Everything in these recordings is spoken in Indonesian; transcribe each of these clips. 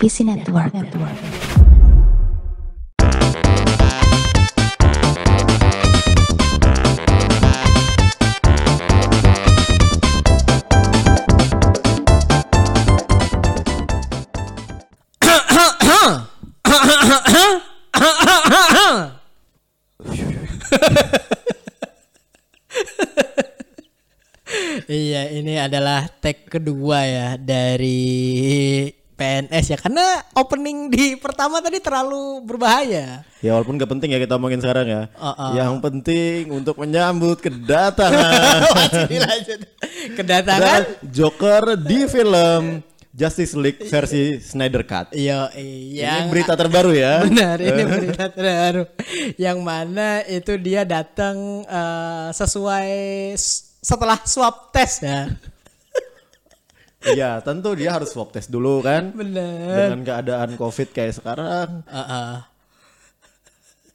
PC Network. Iya, ini adalah tag kedua ya dari PNS ya karena opening di pertama tadi terlalu berbahaya. Ya walaupun gak penting ya kita omongin sekarang ya. Uh-uh. Yang penting untuk menyambut kedatangan Kedatangan dan Joker di film Justice League versi Snyder Cut. Iya, iya. Ini berita terbaru ya. Benar, ini berita terbaru. Yang mana itu dia datang eh, sesuai setelah swab test ya. Iya, tentu dia harus swab test dulu kan. Benar. Dengan keadaan Covid kayak sekarang, Heeh.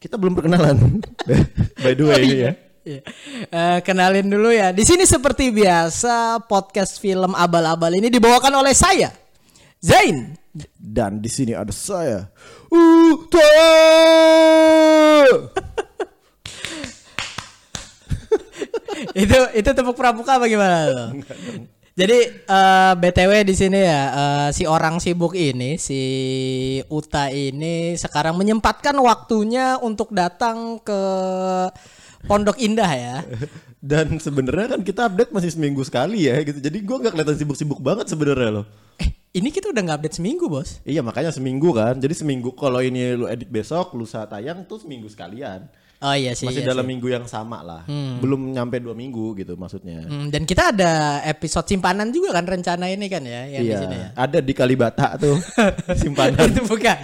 kita belum perkenalan. By the way ya. Iya. Eh, kenalin dulu ya. Di sini seperti biasa podcast film abal-abal ini dibawakan oleh saya, Zain. Dan di sini ada saya, Uta. itu itu tepuk pramuka tuh? Jadi eh, btw di sini ya eh, si orang sibuk ini si Uta ini sekarang menyempatkan waktunya untuk datang ke Pondok Indah ya. Dan sebenarnya kan kita update masih seminggu sekali ya gitu. Jadi gua nggak kelihatan sibuk-sibuk banget sebenarnya loh. Eh ini kita udah nggak update seminggu bos. Iya makanya seminggu kan. Jadi seminggu kalau ini lu edit besok, lusa tayang tuh seminggu sekalian. Oh iya sih. Masih iya dalam sih. minggu yang sama lah. Belum nyampe dua minggu gitu maksudnya. Hmm, dan kita ada episode simpanan juga kan rencana ini kan ya yang di iya. sini ya. Ada di Kalibata tuh simpanan. itu bukan.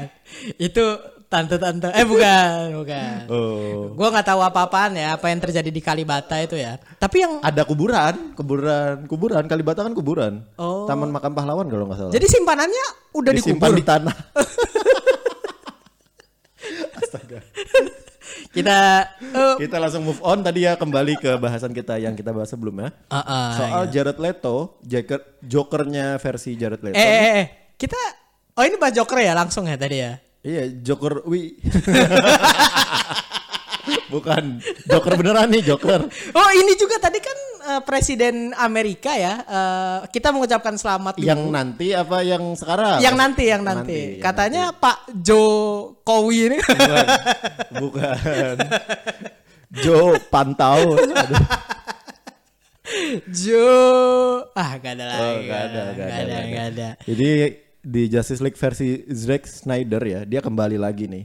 Itu tante-tante. Eh bukan, bukan. oh. Gua nggak tahu apa-apaan ya apa yang terjadi di Kalibata itu ya. Tapi yang Ada kuburan, kuburan, kuburan. Kalibata kan kuburan. Oh. Taman makam pahlawan kalau nggak salah. jadi simpanannya udah disimpan dikubur. di tanah. Astaga. Kita eh, Kita langsung move on tadi ya kembali ke bahasan kita yang kita bahas sebelumnya. ah, ah, Soal Jared Leto, Joker, Jokernya versi Jared Leto. eh, eh, eh, kita Oh ini bahas Joker ya langsung ya tadi ya. Iya, Joker wi. Bukan Joker beneran nih, Joker. Oh ini juga tadi kan eh, Presiden Amerika ya. eh, kita mengucapkan selamat dulu. Yang nanti apa yang sekarang? yang nanti yang nanti. Nanti, yang Katanya Pak Jokowi ini. Bukan. Bukan. Joe Pantau. Jo ah gak ada lagi. Oh, nggak ada, nggak nggak ada, nggak ada. Jadi di Justice League versi Zack Snyder ya, dia kembali lagi nih.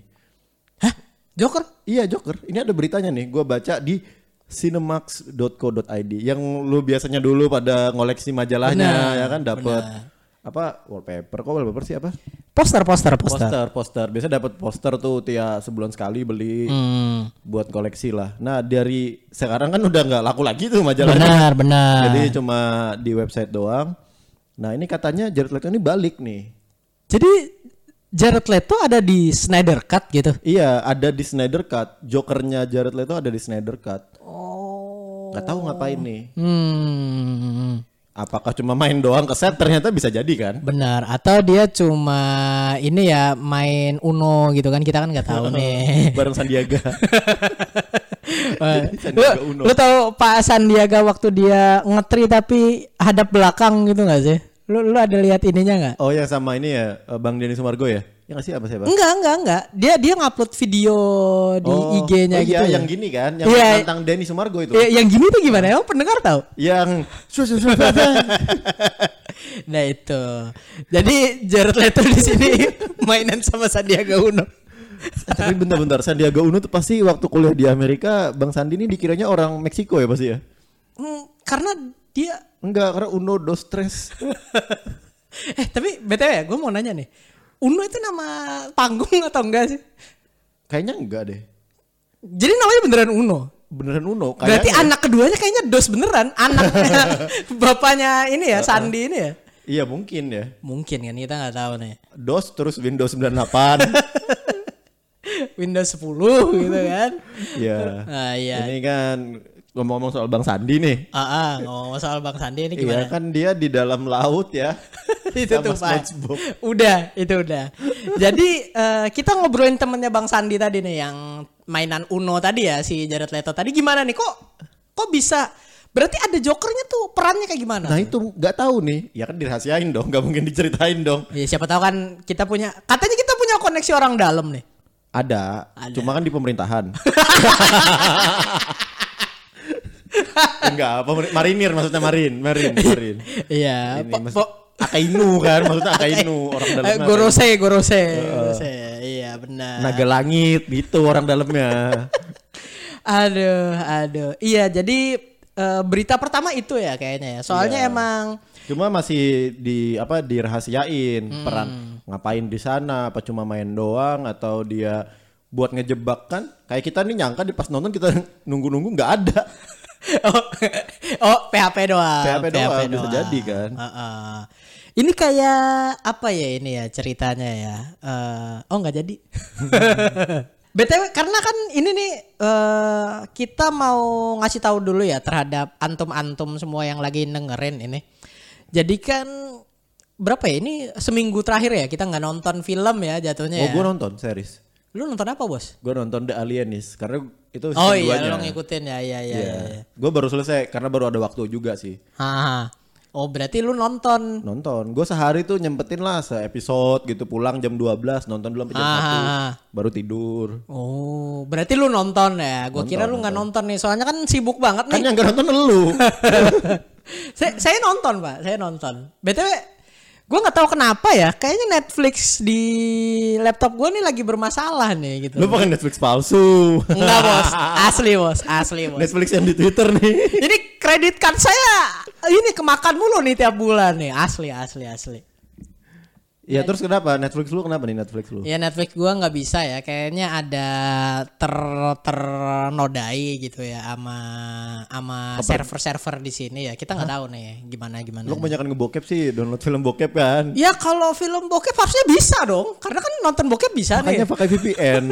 Hah? Joker? Iya Joker, ini ada beritanya nih, gue baca di cinemax.co.id yang lu biasanya dulu pada ngoleksi majalahnya Benar, ya kan? Dapat apa wallpaper kok wallpaper sih apa? Poster, poster, poster. poster poster. Biasa dapat poster tuh tiap sebulan sekali beli Hmm, buat koleksi lah. Nah dari sekarang kan udah nggak laku lagi tuh majalahnya benar, benar. jadi cuma di website doang. Nah ini katanya Jared Leto ini balik nih. Jadi Jared Leto ada di Snyder Cut gitu. iya ada di Snyder Cut Jokernya Jared Leto ada di Snyder Cut Oh. nggak tahu ngapain nih Hmm, apakah cuma main doang ke set ternyata bisa jadi kan benar. Atau dia cuma ini ya main Uno gitu kan kita kan nggak tahu nih. bareng Sandiaga Eh, lu, Uno. lu tahu Pak Sandiaga waktu dia ngetri tapi hadap belakang gitu nggak sih? Lu lu ada lihat ininya nggak? oh yang sama ini ya eh, Bang Denny Sumargo ya ya nggak sih apa siapa Enggak, enggak, enggak. Dia dia ngupload video di Oh, IG-nya oh gitu. iya, ya. yang gini kan yang Iya. tentang Denny Sumargo itu Ya, yang gini tuh gimana? Emang pendengar tahu? yang Nah itu. Jadi Jared Leto di sini mainan sama Sandiaga Uno. tapi bentar-bentar Sandiaga Uno tuh pasti waktu kuliah di Amerika Bang Sandi ini dikiranya orang Meksiko ya pasti ya Hmm, karena dia enggak karena Uno dos tres eh tapi btw ya, gue mau nanya nih. Uno itu nama panggung atau enggak sih? kayaknya enggak deh Jadi namanya beneran Uno. beneran Uno Berarti kayaknya. anak keduanya kayaknya dos beneran. Anaknya bapaknya ini ya, Sandi ini ya. iya mungkin ya Mungkin kan kita nggak tahu nih. DOS terus Windows 98 Windows 10 gitu kan. ya Ah iya. ini kan ngomong-ngomong soal Bang Sandi nih Ah, ah, ngomong soal Bang Sandi ini Iya gimana? kan dia di dalam laut ya itu tuh Pak. Udah, itu udah. Jadi eh, kita ngobrolin temennya Bang Sandi tadi nih yang mainan Uno tadi ya si Jared Leto tadi gimana nih kok kok bisa berarti ada jokernya tuh perannya kayak gimana? Nah itu nggak tahu nih, ya kan dirahasiain dong, nggak mungkin diceritain dong. Ya, siapa tahu kan kita punya katanya kita punya koneksi orang dalam nih. Ada, Ada. cuma kan di pemerintahan. Enggak, pemer- marinir maksudnya marin, marin, marin. Iya, Akainu kan, maksudnya Akainu orang eh, dalamnya. gorose, gorose, gorose. Iya, benar. Naga langit gitu orang dalamnya. Aduh, aduh. Iya, jadi eh, berita pertama itu ya kayaknya ya. Soalnya Iya. emang Cuma masih di apa dirahasiain Hmm. peran ngapain di sana, apa cuma main doang atau dia buat ngejebak kan? Kayak kita nih nyangka di pas nonton kita nunggu-nunggu nggak ada. oh, oh, PHP doang. PHP doang, bisa jadi kan. Heeh. Ini kayak apa ya ini ya ceritanya ya? Eh, oh nggak jadi. BTW karena kan ini nih eh kita mau ngasih tahu dulu ya terhadap antum-antum semua yang lagi dengerin ini. Jadi kan berapa ya ini seminggu terakhir ya kita nggak nonton film ya jatuhnya Oh, ya. gue nonton series. Lu nonton apa bos? Gue nonton The Alienist karena itu Oh iya duanya. lu ngikutin ya iya iya. Iya. iya. Gue baru selesai karena baru ada waktu juga sih. Haha. Oh berarti lu nonton Nonton. Gue sehari tuh nyempetin lah se episode gitu pulang jam 12 nonton dulu sampai jam Ah. 1 baru tidur. Oh, berarti lu nonton ya? Gue kira lu nggak nonton nih, soalnya kan sibuk banget Kan nih. yang gak nonton lu. saya, saya nonton pak, saya nonton. btw, gue nggak tahu kenapa ya, kayaknya Netflix di laptop gue nih lagi bermasalah nih gitu. lu pakai Netflix palsu. Enggak bos, asli bos, asli bos. Netflix yang di Twitter nih. Ini kredit card saya ini kemakan mulu nih tiap bulan nih, asli asli asli. Ya terus kenapa Netflix lu kenapa nih Netflix lu? Ya Netflix gua nggak bisa ya, kayaknya ada ter ternodai gitu ya sama sama server-server di sini ya. Kita nggak tahu nih gimana gimana. Lu kebanyakan ngebokep sih download film bokep kan. Ya kalau film bokep harusnya bisa dong, karena kan nonton bokep bisa Makanya nih. pakai VPN.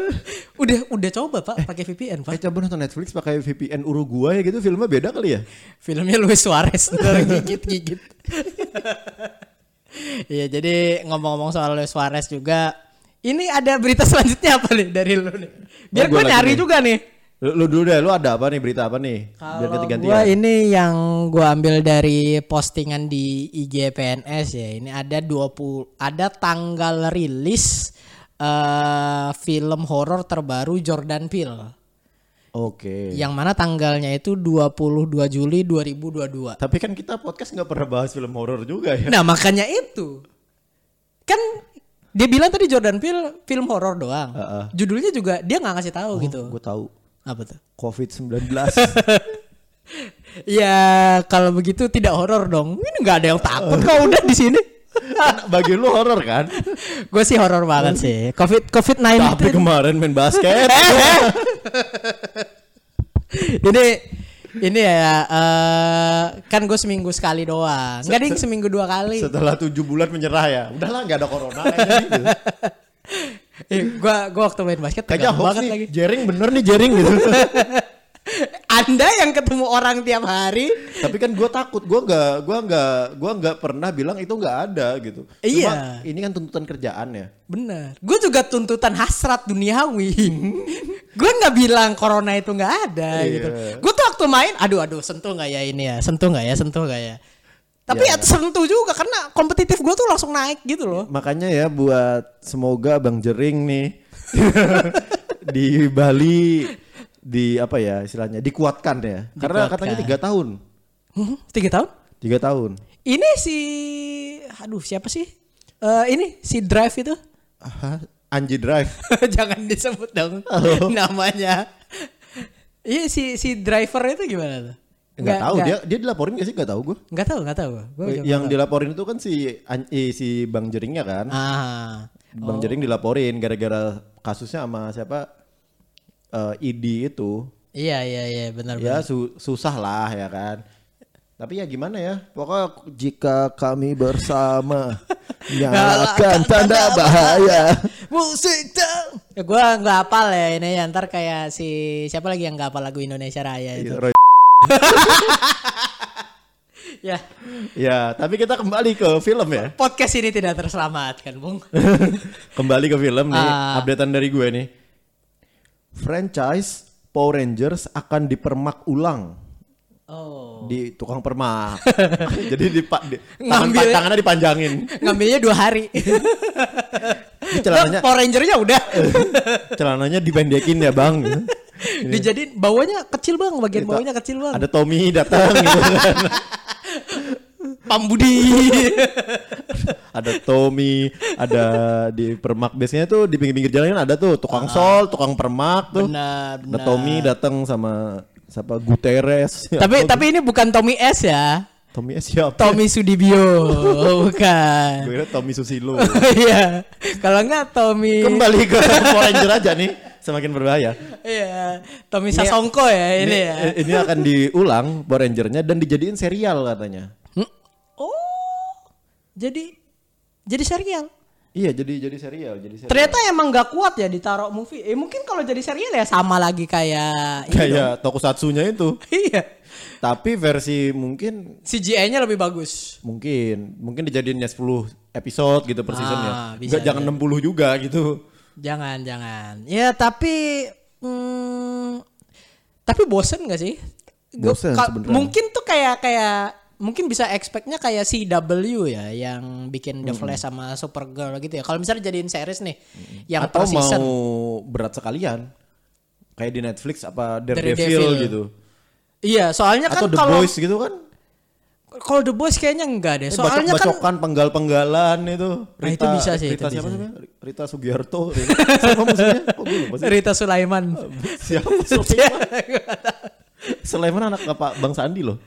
Udah udah coba pak pakai VPN Eh pak. coba nonton Netflix pakai VPN Uruguay gitu filmnya beda kali ya? Filmnya Luis Suarez ntar gigit gigit. Iya jadi ngomong-ngomong soal Luis Suarez juga, ini ada berita selanjutnya apa nih dari lu nih? Biar gua gue nyari nih. juga nih. Lu, lu dulu deh, lu ada apa nih berita apa nih? Kalau gua ini yang gua ambil dari postingan di IG PNS ya. Ini ada 20 ada tanggal rilis eh film horor terbaru Jordan Peele. Oke. Yang mana tanggalnya itu 22 Juli 2022. Tapi kan kita podcast nggak pernah bahas film horor juga ya. Nah, makanya itu. Kan dia bilang tadi Jordan Peele film horor doang. Heeh. Judulnya juga dia nggak ngasih tahu gitu. Gue tahu. Apa tuh? COVID-19. Ya kalau begitu tidak horor dong. Ini nggak ada yang takut kau udah di sini. Kan Bagi lu horor kan? Gue sih horor banget sih. Covid Covid Tapi 19 kemarin main basket. ini ini ya eh, kan gue seminggu sekali doang. Enggak ding seminggu dua kali. Setelah tujuh bulan menyerah ya. Udahlah nggak ada corona kayaknya gitu. Eh, gua gua waktu main basket hoax banget nih. lagi. Jering bener nih jering gitu. Anda yang ketemu orang tiap hari Tapi kan gue takut, gue nggak, gue nggak, gue nggak pernah bilang itu nggak ada gitu. Iya. Cuma ini kan tuntutan kerjaan ya. Bener. Gue juga tuntutan hasrat duniawi. gue nggak bilang corona itu nggak ada Iya. gitu. Gue tuh waktu main, aduh aduh sentuh nggak ya ini ya, sentuh nggak ya, sentuh nggak ya. Tapi Iya. ya sentuh juga karena kompetitif gue tuh langsung naik gitu loh. Makanya ya buat semoga Bang Jering nih di Bali di apa ya istilahnya dikuatkan ya. Karena Dikuatkan. katanya tiga tahun, Hmm, tiga tahun? tiga tahun. Ini si, aduh siapa sih? Eh ini si Drive itu. Aha, Anji Drive. Jangan disebut dong namanya. Iya si si driver itu gimana tuh? Nggak tahu dia dia dilaporin gak sih nggak tahu gue. Nggak tahu, nggak tahu. Gua juga Yang nggak dilaporin itu kan si eh, si Bang Jeringnya kan. tahu. Ah. Bang Jering dilaporin gara-gara kasusnya sama siapa eh, ID itu. Iya iya iya benar Ya su- susah lah ya kan. Tapi ya gimana ya? Pokoknya jika kami bersama nyalakan tanda bahaya. Musik dong. Ya gua nggak hafal ya ini ya ntar kayak si siapa lagi yang nggak hafal lagu Indonesia Raya itu. Roy- Ya, Ya, tapi kita kembali ke film ya. podcast ini tidak terselamatkan, Bung. kembali ke film nih, Ah. updatean dari gue nih. Franchise Power Rangers akan dipermak ulang Oh. di tukang permak. Jadi di, di tangan, Ngambil- tangannya dipanjangin. Ngambilnya dua hari. Ini celananya Power Ranger-nya udah. celananya dipendekin ya, Bang. Dijadiin bawahnya kecil, Bang. Bagian bawahnya kecil, Bang. Ada Tommy datang gitu kan. Pambudi. ada Tommy, ada di permak biasanya tuh di pinggir-pinggir jalan kan ada tuh tukang sol, tukang permak tuh. benar, Ada benar. Tommy datang sama siapa Guterres. Tapi tapi ini bukan Tommy S ya. Tommy eh, siapa? Tommy Sudibyo, bukan. Gue kira Tommy Susilo. Iya. Kalau enggak Tommy Kembali ke Power Ranger aja nih, semakin berbahaya. Iya, Tommy Sasongko ya ini, ya. eh, Ini akan diulang Power Ranger-nya dan dijadiin serial katanya. Jadi jadi serial. Iya, jadi jadi serial, jadi serial. Ternyata emang gak kuat ya ditaruh movie. Eh mungkin kalau jadi serial ya sama lagi kayak kayak tokusatsunya itu. Iya. Tapi versi mungkin CGI-nya lebih bagus. mungkin mungkin dijadiinnya 10 episode gitu per Ah, seasonnya. bisa, Enggak jangan 60 juga gitu. Jangan, jangan. Ya tapi hmm, tapi bosen gak sih? Bosen sebenarnya. Mungkin tuh kayak kayak mungkin bisa expectnya kayak CW ya yang bikin The Flash sama Supergirl gitu ya. Kalau misalnya jadiin series nih yang Atau per mau season. berat sekalian. Kayak di Netflix apa Daredevil. Daredevil gitu. Iya, soalnya Atau kan The kalau Boys gitu kan. kalau The Boys kayaknya enggak deh. Eh, Soalnya kan bacok-bacokan penggal-penggalan itu. Nah, itu bisa sih, Rita itu siapa namanya? Rita Sugiharto. Rita. Siapa maksudnya? Kok gue lupa sih? Rita Sulaiman. Siapa Sulaiman? Sulaiman anak Bapak Bang Sandi loh.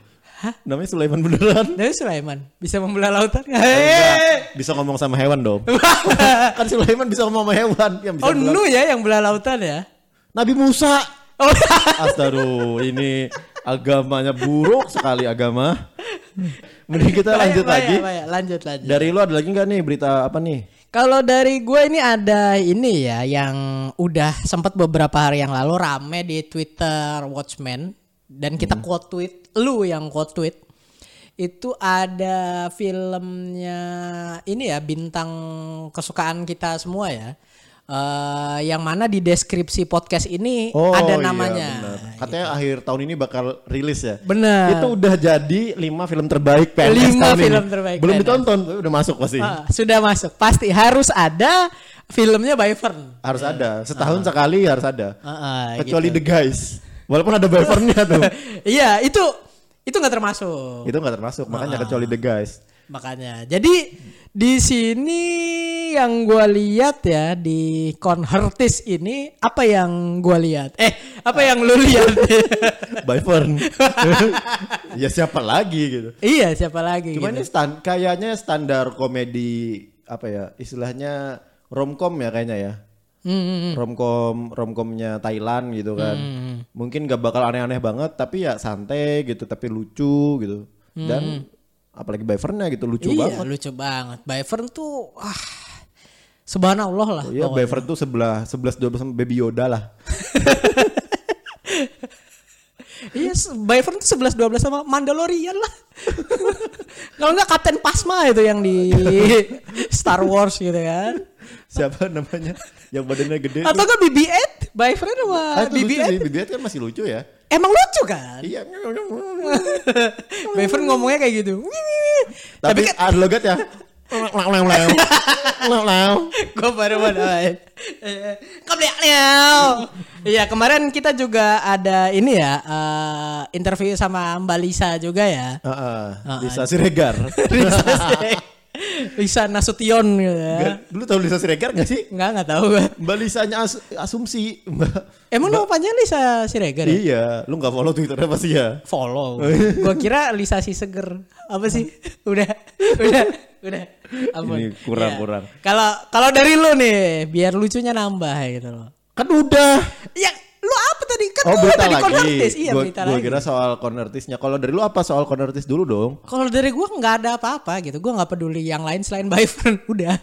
Namanya Sulaiman beneran. Dari Sulaiman bisa membelah lautan. Enggak, Hei. bisa ngomong sama hewan dong. kan Sulaiman bisa ngomong sama hewan yang bisa Oh, bilang, Nu ya yang belah lautan ya. Nabi Musa. Oh, Astaduh, ini agamanya buruk sekali agama. Mending kita lanjut bahaya, lagi. bahaya. Lanjut lanjut. Dari lu ada lagi nggak nih berita apa nih? Kalau dari gue ini ada ini ya yang udah sempat beberapa hari yang lalu rame di Twitter Watchmen dan kita quote tweet lu yang quote tweet itu ada filmnya ini ya bintang kesukaan kita semua ya Eh, yang mana di deskripsi podcast ini ada iya, namanya benar. Katanya akhir tahun ini bakal rilis ya. bener Itu udah jadi 5 film terbaik PNS Lima tahun film ini. terbaik Belum PNS. ditonton, tapi udah masuk pasti. Ah, sudah masuk pasti harus ada filmnya by Fern Harus ada. Setahun sekali harus ada. Ah, ah, Kecuali gitu. The Guys. Walaupun ada Bavernnya tuh. iya itu itu nggak termasuk itu nggak termasuk, makanya kecuali The Guys. makanya jadi di sini yang gue lihat ya di Convertis ini apa yang gue lihat eh apa yang lu lihat Bavern. ya siapa lagi gitu. iya siapa lagi Cuma gitu. ini stan kayaknya standar komedi apa ya? Istilahnya romcom ya kayaknya ya. Hmm, hmm, hmm. Romcom romcomnya Thailand gitu kan. Mungkin gak bakal aneh-aneh banget tapi ya santai gitu tapi lucu gitu. Dan apalagi Bavernnya gitu lucu iya banget. lucu banget Byvern tuh ah subhanallah lah Iya, pokoknya. Bavern tuh sebelah 11 12 sama Baby Yoda lah. Iya, se- Byvern tuh 11 12 sama Mandalorian lah. Kalau enggak Kapten Pasma itu yang di Star Wars gitu kan. Siapa namanya? Yang badannya gede. Atau enggak BB-8? Byvern sama Ah, itu lucu BB-8? sih. BB-8 kan masih lucu ya. Emang lucu kan? Iya. Byvern ngomongnya kayak gitu. Tapi kan ada logat ya. gue baru mau doain. Kebliak Iya kemarin kita juga ada ini ya eh, interview sama Mbak Lisa juga ya. Heeh. Lisa Siregar. Lisa, Lisa Nasution gitu ya. Gak- Dulu tahu Lisa Siregar gak sih? Enggak enggak tahu gue. Mbak Lisanya as- asumsi. Mbak. Emang nama panjang Lisa Siregar ya? Iya, lu gak follow Twitternya pasti ya. Follow. Gua kira Lisa si seger. Apa sih? Udah, udah, udah. Ampun. Ini kurang, Iya. kurang. Kalau kalau dari lu nih, biar lucunya nambah gitu loh. Kan udah. Ya, lu apa tadi? Kan Oh berita tadi lagi. Iya, gua, berita gua lagi. kira soal konvertisnya. Kalau dari lu apa soal konvertis dulu dong? Kalau dari gua nggak ada apa-apa gitu. Gua nggak peduli yang lain selain Byvern. Udah.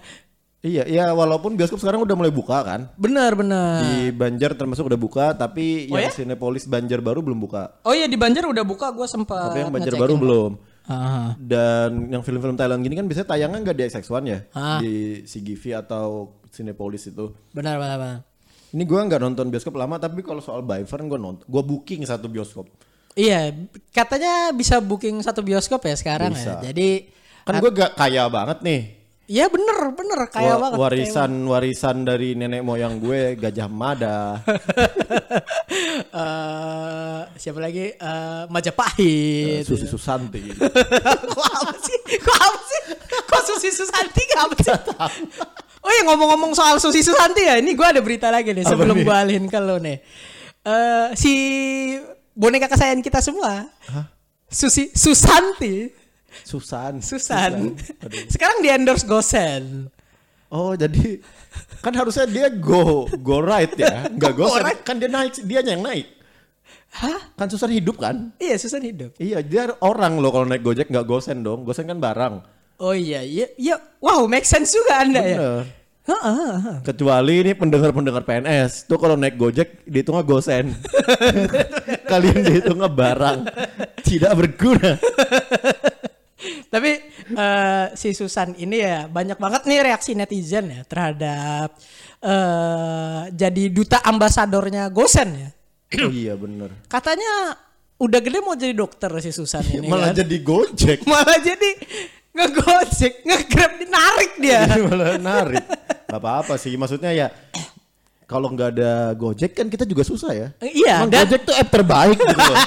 Iya, iya walaupun bioskop sekarang udah mulai buka kan. Bener bener. Di Banjar termasuk udah buka, tapi Oh yang ya? Cinepolis Banjar baru belum buka. Oh iya di Banjar udah buka. Gua sempat. Tapi yang Banjar baru belum. Ah, Dan yang film-film Thailand gini kan biasanya tayangnya nggak di XX1 ya, Ah. di CGV atau Cinepolis itu. benar benar benar. Ini gua nggak nonton bioskop lama, tapi kalau soal Byvern gue nonton, gue booking satu bioskop. Iya, katanya bisa booking satu bioskop ya sekarang Bisa. ya. Jadi Kan gue gak kaya banget nih. ya bener bener kaya Wa- banget. Warisan warisan dari nenek moyang gue Gajah Mada. Eh, siapa lagi? Eh, Majapahit. Susi Susanti. Kok apa sih? Kok apa sih? Kok Susi Susanti gak apa sih? Oh ya ngomong-ngomong soal Susi Susanti ya, ini gue ada berita lagi nih Apa sebelum gue alihin ke lo nih. Eh, si boneka kesayangan kita semua, Susi Susanti, Susan. Susan, sekarang di endorse Gosen. Oh jadi kan harusnya dia go go right ya, nggak go, Go right? Kan dia naik, dia yang naik. Hah? Kan Susan hidup kan? Iya Susan hidup. Iya dia orang loh kalau naik Gojek nggak gosen dong. Gosen kan barang. Oh iya, iya, iya. Wow, make sense juga anda ya. Bener. Heeh, heeh. Kecuali ini pendengar-pendengar PNS tuh kalau naik Gojek dihitungnya gosen. Kalian dihitungnya barang tidak berguna. Tapi eh, si Susan ini ya banyak banget nih reaksi netizen ya terhadap eh jadi duta ambasadornya Gosen ya. Oh iya bener. Katanya udah gede mau jadi dokter si Susan ini Malah kan. jadi Gojek. Malah jadi ngegojek, ngegrab narik dia. Malah narik. Gak apa-apa sih. Maksudnya ya kalau nggak ada Gojek kan kita juga susah ya. Iya, Emang dan- Gojek tuh app terbaik gitu loh.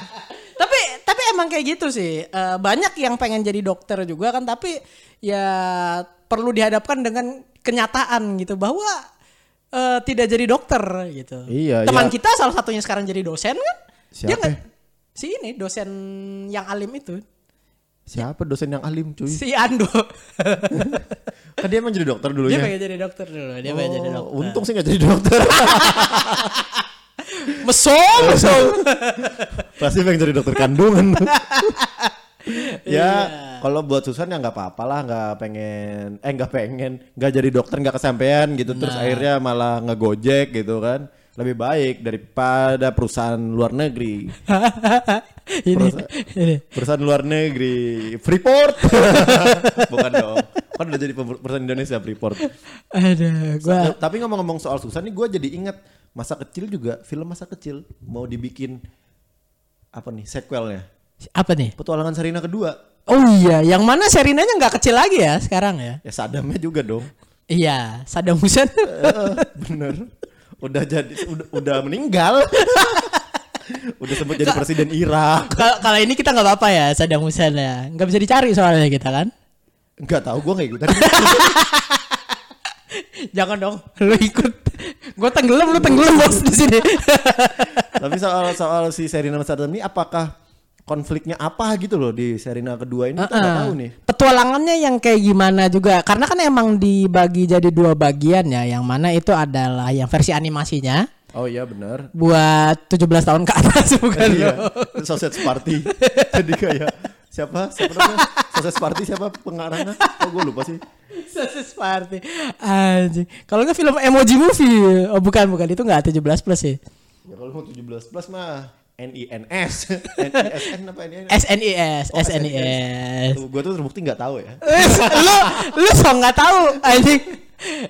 tapi tapi emang kayak gitu sih. Eh, banyak yang pengen jadi dokter juga kan tapi ya perlu dihadapkan dengan kenyataan gitu bahwa eh, tidak jadi dokter gitu. Iya, Teman ya. kita salah satunya sekarang jadi dosen kan? Dia Siapa? nggak- si ini dosen yang alim itu. Siapa dosen yang alim cuy? Si Ando. Kan dia emang jadi dokter dia dulunya. pengen jadi dokter dulu. Dia pengen jadi Oh, dokter. untung sih gak jadi dokter. Mesum, mesum. Pasti pengen jadi dokter kandungan. ya Iya. kalau buat Susan ya nggak apa-apa lah nggak pengen eh nggak pengen nggak jadi dokter nggak kesampaian gitu terus Nah. akhirnya malah ngegojek gitu kan lebih baik daripada perusahaan luar negeri ini, Perusahaan- ini. perusahaan luar negeri. Freeport. Bukan dong. Kan udah jadi perusahaan Indonesia Freeport. Aduh, gua Nah, tapi ngomong-ngomong soal Susan nih gue jadi ingat masa kecil juga film masa kecil mau dibikin apa nih sequelnya? Apa nih? petualangan Sarina kedua. Oh iya, yang mana Serinanya nggak kecil lagi ya sekarang ya? ya Sadamnya juga dong. Iya, Saddam Hussein. Eh, bener. Udah jadi udah, udah meninggal udah sempat jadi presiden Irak. Kalau ini kita nggak apa-apa ya Saddam Hussein ya, nggak bisa dicari soalnya kita kan. nggak tahu gue nggak ikutan. Jangan dong, lu ikut. Gue tenggelam, lu tenggelam bos di sini. tapi soal soal si Serina sama Saddam ini apakah konfliknya apa gitu loh di Serina kedua ini? Kita nggak tahu nih. Petualangannya yang kayak gimana juga, karena kan emang dibagi jadi dua bagian ya, yang mana itu adalah yang versi animasinya oh iya benar. Buat 17 tahun ke atas bukan iya sausage party. Jadi kayak siapa? Siapa namanya? Sausage party siapa? Pengarangnya? Oh gue lupa sih. Sausage party. Anjing. Kalau nggak film emoji movie. Oh bukan bukan. Itu nggak 17 plus sih. ya kalau mau 17 plus mah NINS NISN apa NINS SNIS, Oh, SNIS. Gue tuh terbukti nggak tahu ya. Eh, lu lu so nggak tahu anjing.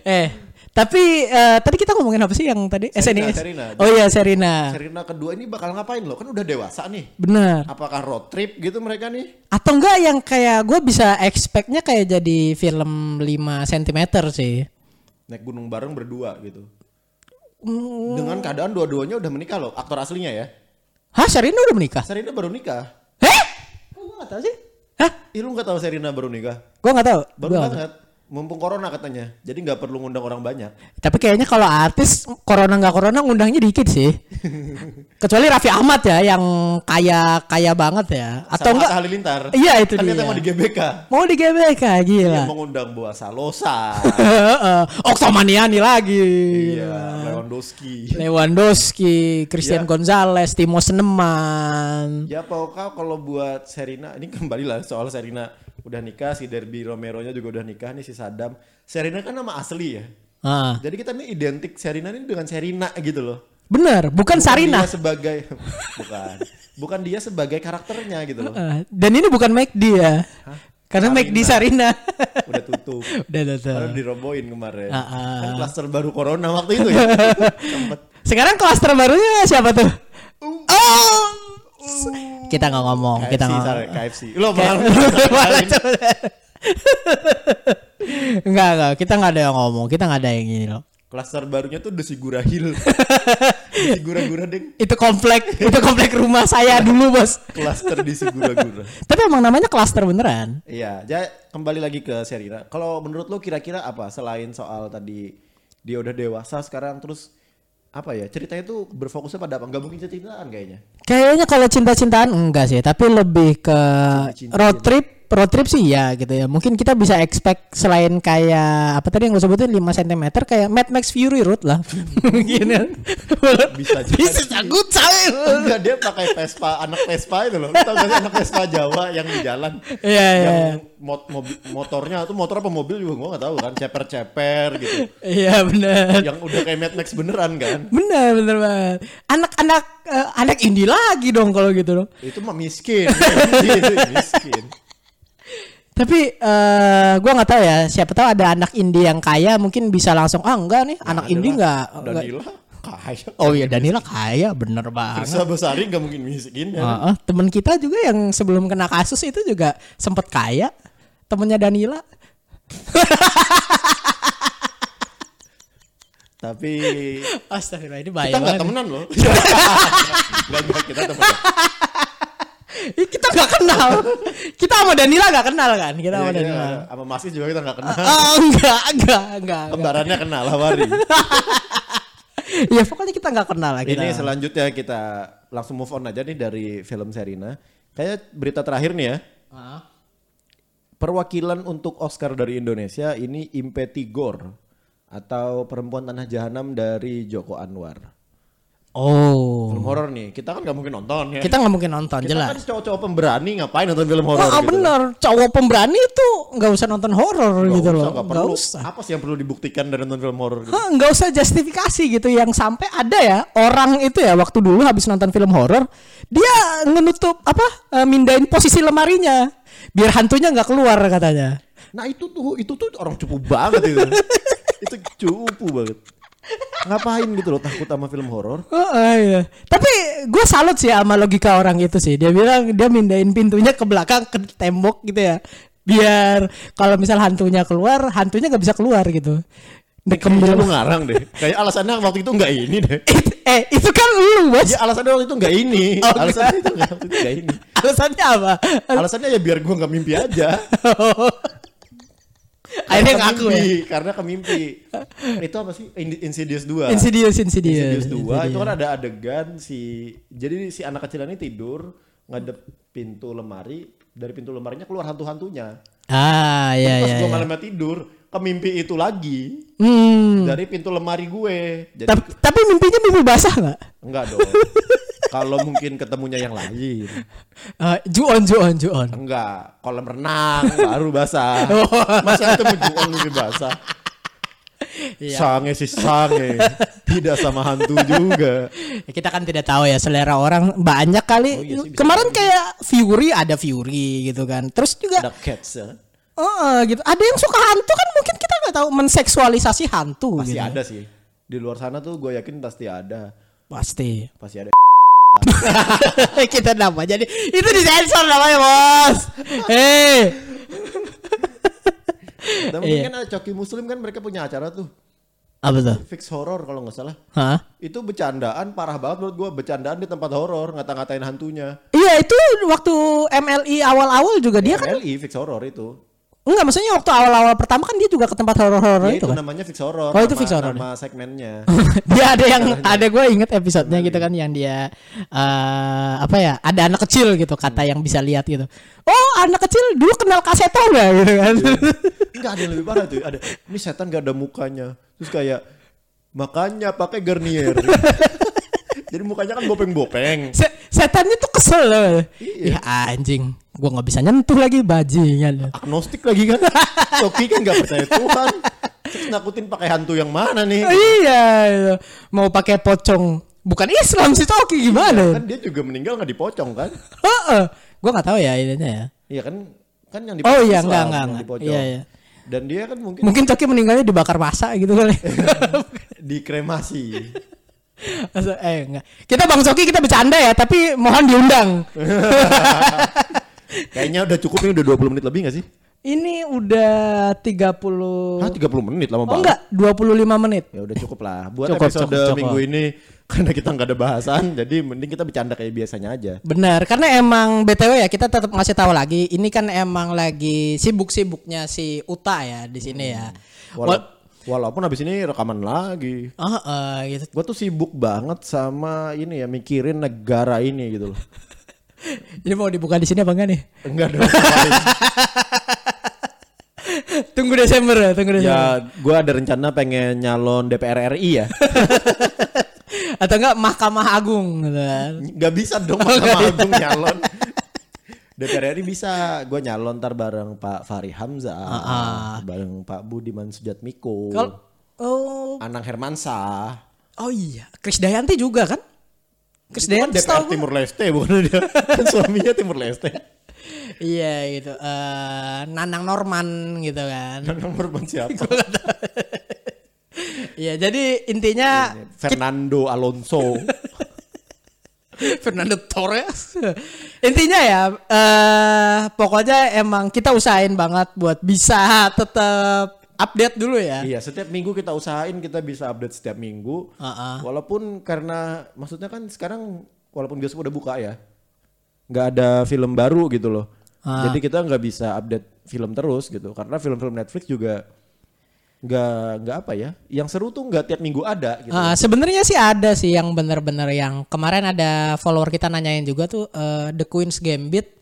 Eh, tapi eh, tadi kita ngomongin apa sih yang tadi Serina, SNIS? Serina. Oh iya Serina. Serina kedua ini bakal ngapain loh kan udah dewasa nih Benar. apakah road trip gitu mereka nih Atau enggak yang kayak gue bisa expectnya kayak jadi film 5 cm sih. naik gunung bareng berdua gitu Hmm. dengan keadaan dua-duanya udah menikah loh aktor aslinya ya Hah, Serina udah menikah? Serina baru nikah Heh? Kok gue gak tahu sih? Hah? Ih lu nggak tahu Serina baru nikah Gue gak tahu. baru banget mumpung corona katanya jadi nggak perlu ngundang orang banyak Tapi kayaknya kalau artis corona nggak corona ngundangnya dikit sih. Kecuali Raffi Ahmad ya yang kaya kaya banget ya. Atau Sama enggak? Halilintar Iya, itu kan dia. mau di GBK Mau di GBK gila. Dia mau ngundang Boa Salosa. Oktomaniani lagi. iya Lewandowski Lewandowski, Christian Ya. Gonzalez, Timo Seneman. Ya pokoknya kalau buat Serina ini kembali lah soal Serina udah nikah si Derby Romero-nya juga udah nikah nih si Sadam. Serina kan nama asli ya. Ah, Jadi kita nih identik Serina ini dengan Serina gitu loh. bener, bukan Sarina. Dia sebagai bukan. bukan dia sebagai karakternya gitu loh. Eh, dan ini bukan McD ya. Karena McD Sarina. Udah tutup. Udah tutup. Karena dirobohin kemarin. Ah, ah. Kan klaster baru corona waktu itu ya. Sekarang klaster barunya siapa tuh? Oh. Kita nggak ngomong, kita KFC, nggak. sorry, KFC. Lo malah. Enggak, enggak. Kita nggak ada yang ngomong. Kita nggak ada yang ini loh. klaster barunya tuh The Sigura Hill. di Sigura-gura deng. Itu komplek, itu komplek rumah saya dulu, Bos. Klaster di Sigura-gura. Tapi emang namanya klaster beneran. Iya, jadi kembali lagi ke Serina. Kalau menurut lo kira-kira apa selain soal tadi dia udah dewasa sekarang terus apa ya ceritanya tuh berfokusnya pada apa? Gak mungkin cintaan kayaknya. Kayaknya kalau cinta-cintaan enggak sih, tapi lebih ke Cinta-cinta road trip. Road trip sih ya gitu ya. Mungkin kita bisa expect selain kayak apa tadi yang gue sebutin 5 cm kayak Mad Max Fury Road lah. Gini. Bisa jadi. bisa jagut saya. Enggak dia pakai Vespa, anak Vespa itu loh. Lu Tahu gak anak Vespa Jawa yang di jalan? Iya, iya. Yang mot motornya tuh motor apa mobil juga gua gak tahu kan, ceper-ceper gitu. Iya benar. yang udah kayak Mad Max beneran kan. Benar, benar banget. Anak-anak eh, anak indie lagi dong kalau gitu dong. Itu mah miskin. Gitu, miskin. Tapi eh gua nggak tahu ya, siapa tahu ada anak indie yang kaya mungkin bisa langsung ah enggak nih, anak Ada indie enggak. enggak." Danila kaya. Oh iya Danila kaya, bener banget. Firsa Besari gak mungkin miskin ya. Heeh, temen kita juga yang sebelum kena kasus itu juga sempet kaya. Temennya Danila. Tapi Astagfirullah ini bahaya kita nggak banget. temenan loh. Nggak nggak, kita temenan. Kita nggak kenal. kita sama Danila nggak kenal kan? Kita sama Iya, iya, Danila. Sama Masih juga kita nggak kenal. Ah, enggak, enggak, enggak. Kembarannya kenal Hawari. Ya pokoknya kita nggak kenal lah. Kita. Ini selanjutnya kita langsung move on aja nih dari film Serina. Kayak berita terakhir nih ya. Ah. Perwakilan untuk Oscar dari Indonesia ini Impe Tigor atau Perempuan Tanah Jahanam dari Joko Anwar. Oh. Film horor nih, kita kan nggak mungkin nonton ya. Kita nggak mungkin nonton, Kita jelas. kan cowok-cowok pemberani ngapain nonton film horor Wah gitu. bener, cowok pemberani itu nggak usah nonton horor gitu usah, loh. Nggak perlu. usah. Apa sih yang perlu dibuktikan dari nonton film horor gitu? Nggak usah justifikasi gitu yang sampai ada ya orang itu ya waktu dulu habis nonton film horor dia ngenutup apa eh, mindahin posisi lemarinya biar hantunya nggak keluar katanya. Nah itu tuh itu tuh orang cupu banget itu. itu cupu banget. Ngapain gitu loh takut sama film horor? Oh, iya. Tapi gue salut sih sama logika orang itu sih. Dia bilang dia mindahin pintunya ke belakang ke tembok gitu ya. Biar kalau misal hantunya keluar, hantunya nggak bisa keluar gitu. Dekem Kayaknya lu dulu. ngarang deh. Kayak alasannya waktu itu nggak ini deh. eh itu kan lu bos. Ya alasannya waktu itu nggak ini. Oh, alasannya itu nggak waktu itu nggak ini. Alasannya apa? Alasannya ya biar gua nggak mimpi aja. Akhirnya ngaku ya. Karena kemimpi. Itu apa sih? In- Insidious 2. Insidious, Insidious. Insidious 2 itu kan ada adegan si jadi si anak kecil ini tidur ngadep pintu lemari dari pintu lemarinya keluar hantu-hantunya. Ah, iya Pas iya. gue iya. malamnya tidur, kemimpi itu lagi Hmm. dari pintu lemari gue. Jadi Tapi, tapi mimpinya mimpi basah nggak? enggak dong. Kalau mungkin ketemunya yang lain. Uh, juon, juon, juon. Enggak, kolam renang baru basah. Oh. Masa ketemu jual lebih basah. Iya. Sange sih sange. Tidak sama hantu juga. Ya, kita kan tidak tahu ya selera orang banyak kali. Oh, iya sih, bisa Kemarin kayak Fury ada Fury gitu kan. Terus juga Ada cats ya. Oh, gitu. Ada yang suka hantu kan mungkin kita nggak tahu menseksualisasi hantu Pasti gitu. ada sih. Di luar sana tuh gue yakin pasti ada. Pasti. Pasti ada. kita nama jadi itu disensor namanya bos. Hei. Dan mungkin kan ada Coki Muslim kan mereka punya acara tuh. Apa tuh? Fix horror kalau nggak salah. Hah? Itu bercandaan parah banget menurut gue. Bercandaan di tempat horor ngata-ngatain hantunya. Iya itu waktu MLI awal-awal juga dia kan MLI fix horror itu. Enggak maksudnya waktu awal-awal pertama kan dia juga ke tempat horor-horor Ya, itu itu kan. namanya fix horror. Oh, itu fix horror. Nama segmennya. dia ada yang ada gue inget episodenya gitu kan yang dia eh apa ya ada anak kecil gitu kata yang bisa lihat gitu oh anak kecil dulu kenal kaseto nggak gitu kan Enggak ada yang lebih parah tuh. Ada ini setan gak ada mukanya. Terus kayak makanya pakai Garnier. Jadi mukanya kan bopeng-bopeng. Se- setannya tuh kesel loh Iya. ya anjing gue nggak bisa nyentuh lagi bajingan Agnostik lagi kan. Toki kan gak percaya Tuhan. Terus nakutin pakai hantu yang mana nih? iya gitu. mau pakai pocong Bukan Islam sih Coki gimana? Kan dia juga meninggal nggak dipocong kan? Heeh. Gua nggak tahu ya ininya ya. Iya kan kan yang Oh dipocong iya Islam, enggak enggak. Iya iya. Dan dia kan mungkin Mungkin Coki meninggalnya dibakar masa gitu kali. dikremasi. Eh enggak. Kita Bang Coki kita bercanda ya, tapi mohon diundang. Kayaknya udah cukup ini udah 20 menit lebih gak sih? Ini udah 30 Hah 30 menit lama Oh banget. enggak, 25 menit. Ya udah cukup lah. Buat Cukup, episode cukup, cukup. minggu ini karena kita nggak ada bahasan, jadi mending kita bercanda kayak biasanya aja. Benar, karena emang BTW ya kita tetap masih tahu lagi, ini kan emang lagi sibuk-sibuknya si Uta ya di sini ya. Wala- walaupun habis ini rekaman lagi. Oh, eh, gitu. Gue tuh sibuk banget sama ini ya mikirin negara ini gitu loh. Ini mau dibuka di sini apa enggak nih? Enggak dong. Tunggu Desember ya, tunggu Desember. ya, gue ada rencana pengen nyalon DPR RI ya. Atau enggak Mahkamah Agung gitu kan. Gak bisa dong Mahkamah Agung nyalon. DPR RI bisa, gue nyalon ntar bareng Pak Fahri Hamzah, bareng Pak Budiman Sujatmiko, Kalau oh, Anang Hermansyah. oh iya, Kris Dayanti juga kan? Kan Dayanti gua. Timur Leste bukan dia. Kan suaminya Timur Leste. Iya gitu. eh Nanang Norman gitu kan. Nomor siapa? Iya, jadi intinya Fernando Alonso. Fernando Torres. Intinya ya, eh pokoknya emang kita usahain banget buat bisa tetap update dulu ya. iya, setiap minggu kita usahain kita bisa update setiap minggu. Heeh. Walaupun karena maksudnya kan sekarang walaupun bioskop udah buka ya, nggak ada film baru gitu loh. Ah. Jadi kita nggak bisa update film terus gitu, karena film-film Netflix juga nggak nggak apa ya, yang seru tuh nggak tiap minggu ada gitu. Ah, sebenarnya sih ada sih yang bener-bener yang kemarin ada follower kita nanyain juga tuh eh, The Queen's Gambit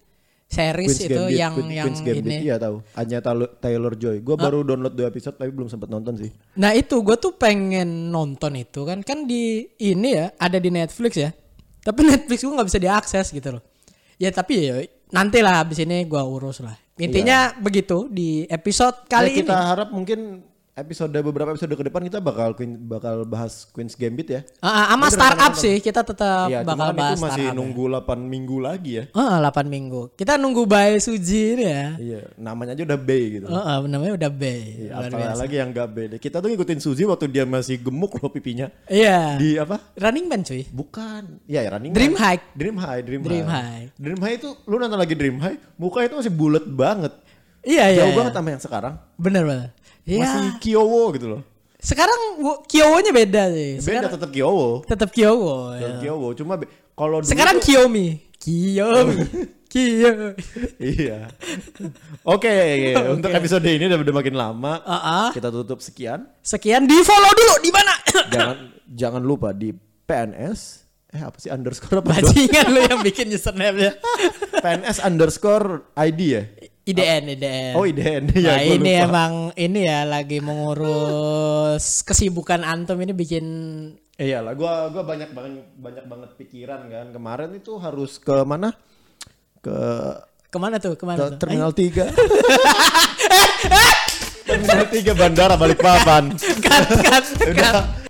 series Queen's itu Gambit, yang Queen- yang Queen's Gambit, ini. iya tahu. Anya Taylor, Joy. Gue baru download dua episode tapi belum sempat nonton sih. Nah itu gue tuh pengen nonton itu kan kan di ini ya ada di Netflix ya. Tapi Netflix gue nggak bisa diakses gitu loh. Ya tapi ya nanti lah abis ini gue urus lah. Intinya begitu di episode kali Nah, kita ini. harap mungkin episode beberapa episode ke depan kita bakal Queen, bakal bahas Queen's Gambit ya. Ah, sama startup sih kita tetap Iya, cuma bakal kan bahas itu masih ya. nunggu 8 minggu lagi ya. Ah, 8 minggu. Kita nunggu Bae Suji ini ya. Iya, namanya aja udah B gitu. Ah, ah, namanya udah B. Iya, apalagi yang gak B. Kita tuh ngikutin Suzy waktu dia masih gemuk loh pipinya. Iya. Di apa? Running Man cuy. Bukan. Iya, ya running Dream Man. High. Dream High, Dream, Dream High. High. Dream High itu lu nonton lagi Dream High, muka itu masih bulat banget. Iya iya. Jauh iya. banget sama yang sekarang. Bener bener. Iya. Masih Kyowo gitu loh. Sekarang wo- Kyowo-nya beda sih. Beda Sekarang tetap Kyowo. tetap Kyowo. ya. Tetap Kyowo, cuma be- kalau Sekarang tuh- Kiyomi. Kiyomi. Kiyomi. iya. Oke, untuk episode ini udah, udah makin lama. Ah, ah. Kita tutup sekian. Sekian di follow dulu di mana? Jangan jangan lupa di PNS eh apa sih underscore apa? Bajingan lu yang bikin username-nya. PNS underscore ID ya? IDN, IDN. Oh IDN ya. nah ini lupa. emang ini ya lagi mengurus kesibukan antum ini bikin Iya lah, gua gua banyak banget banyak banget pikiran kan. Kemarin itu harus ke mana? Ke ke mana tuh ke ke mana tuh? Terminal 3. Terminal 3 Bandara Balikpapan. Cut, Udah cut.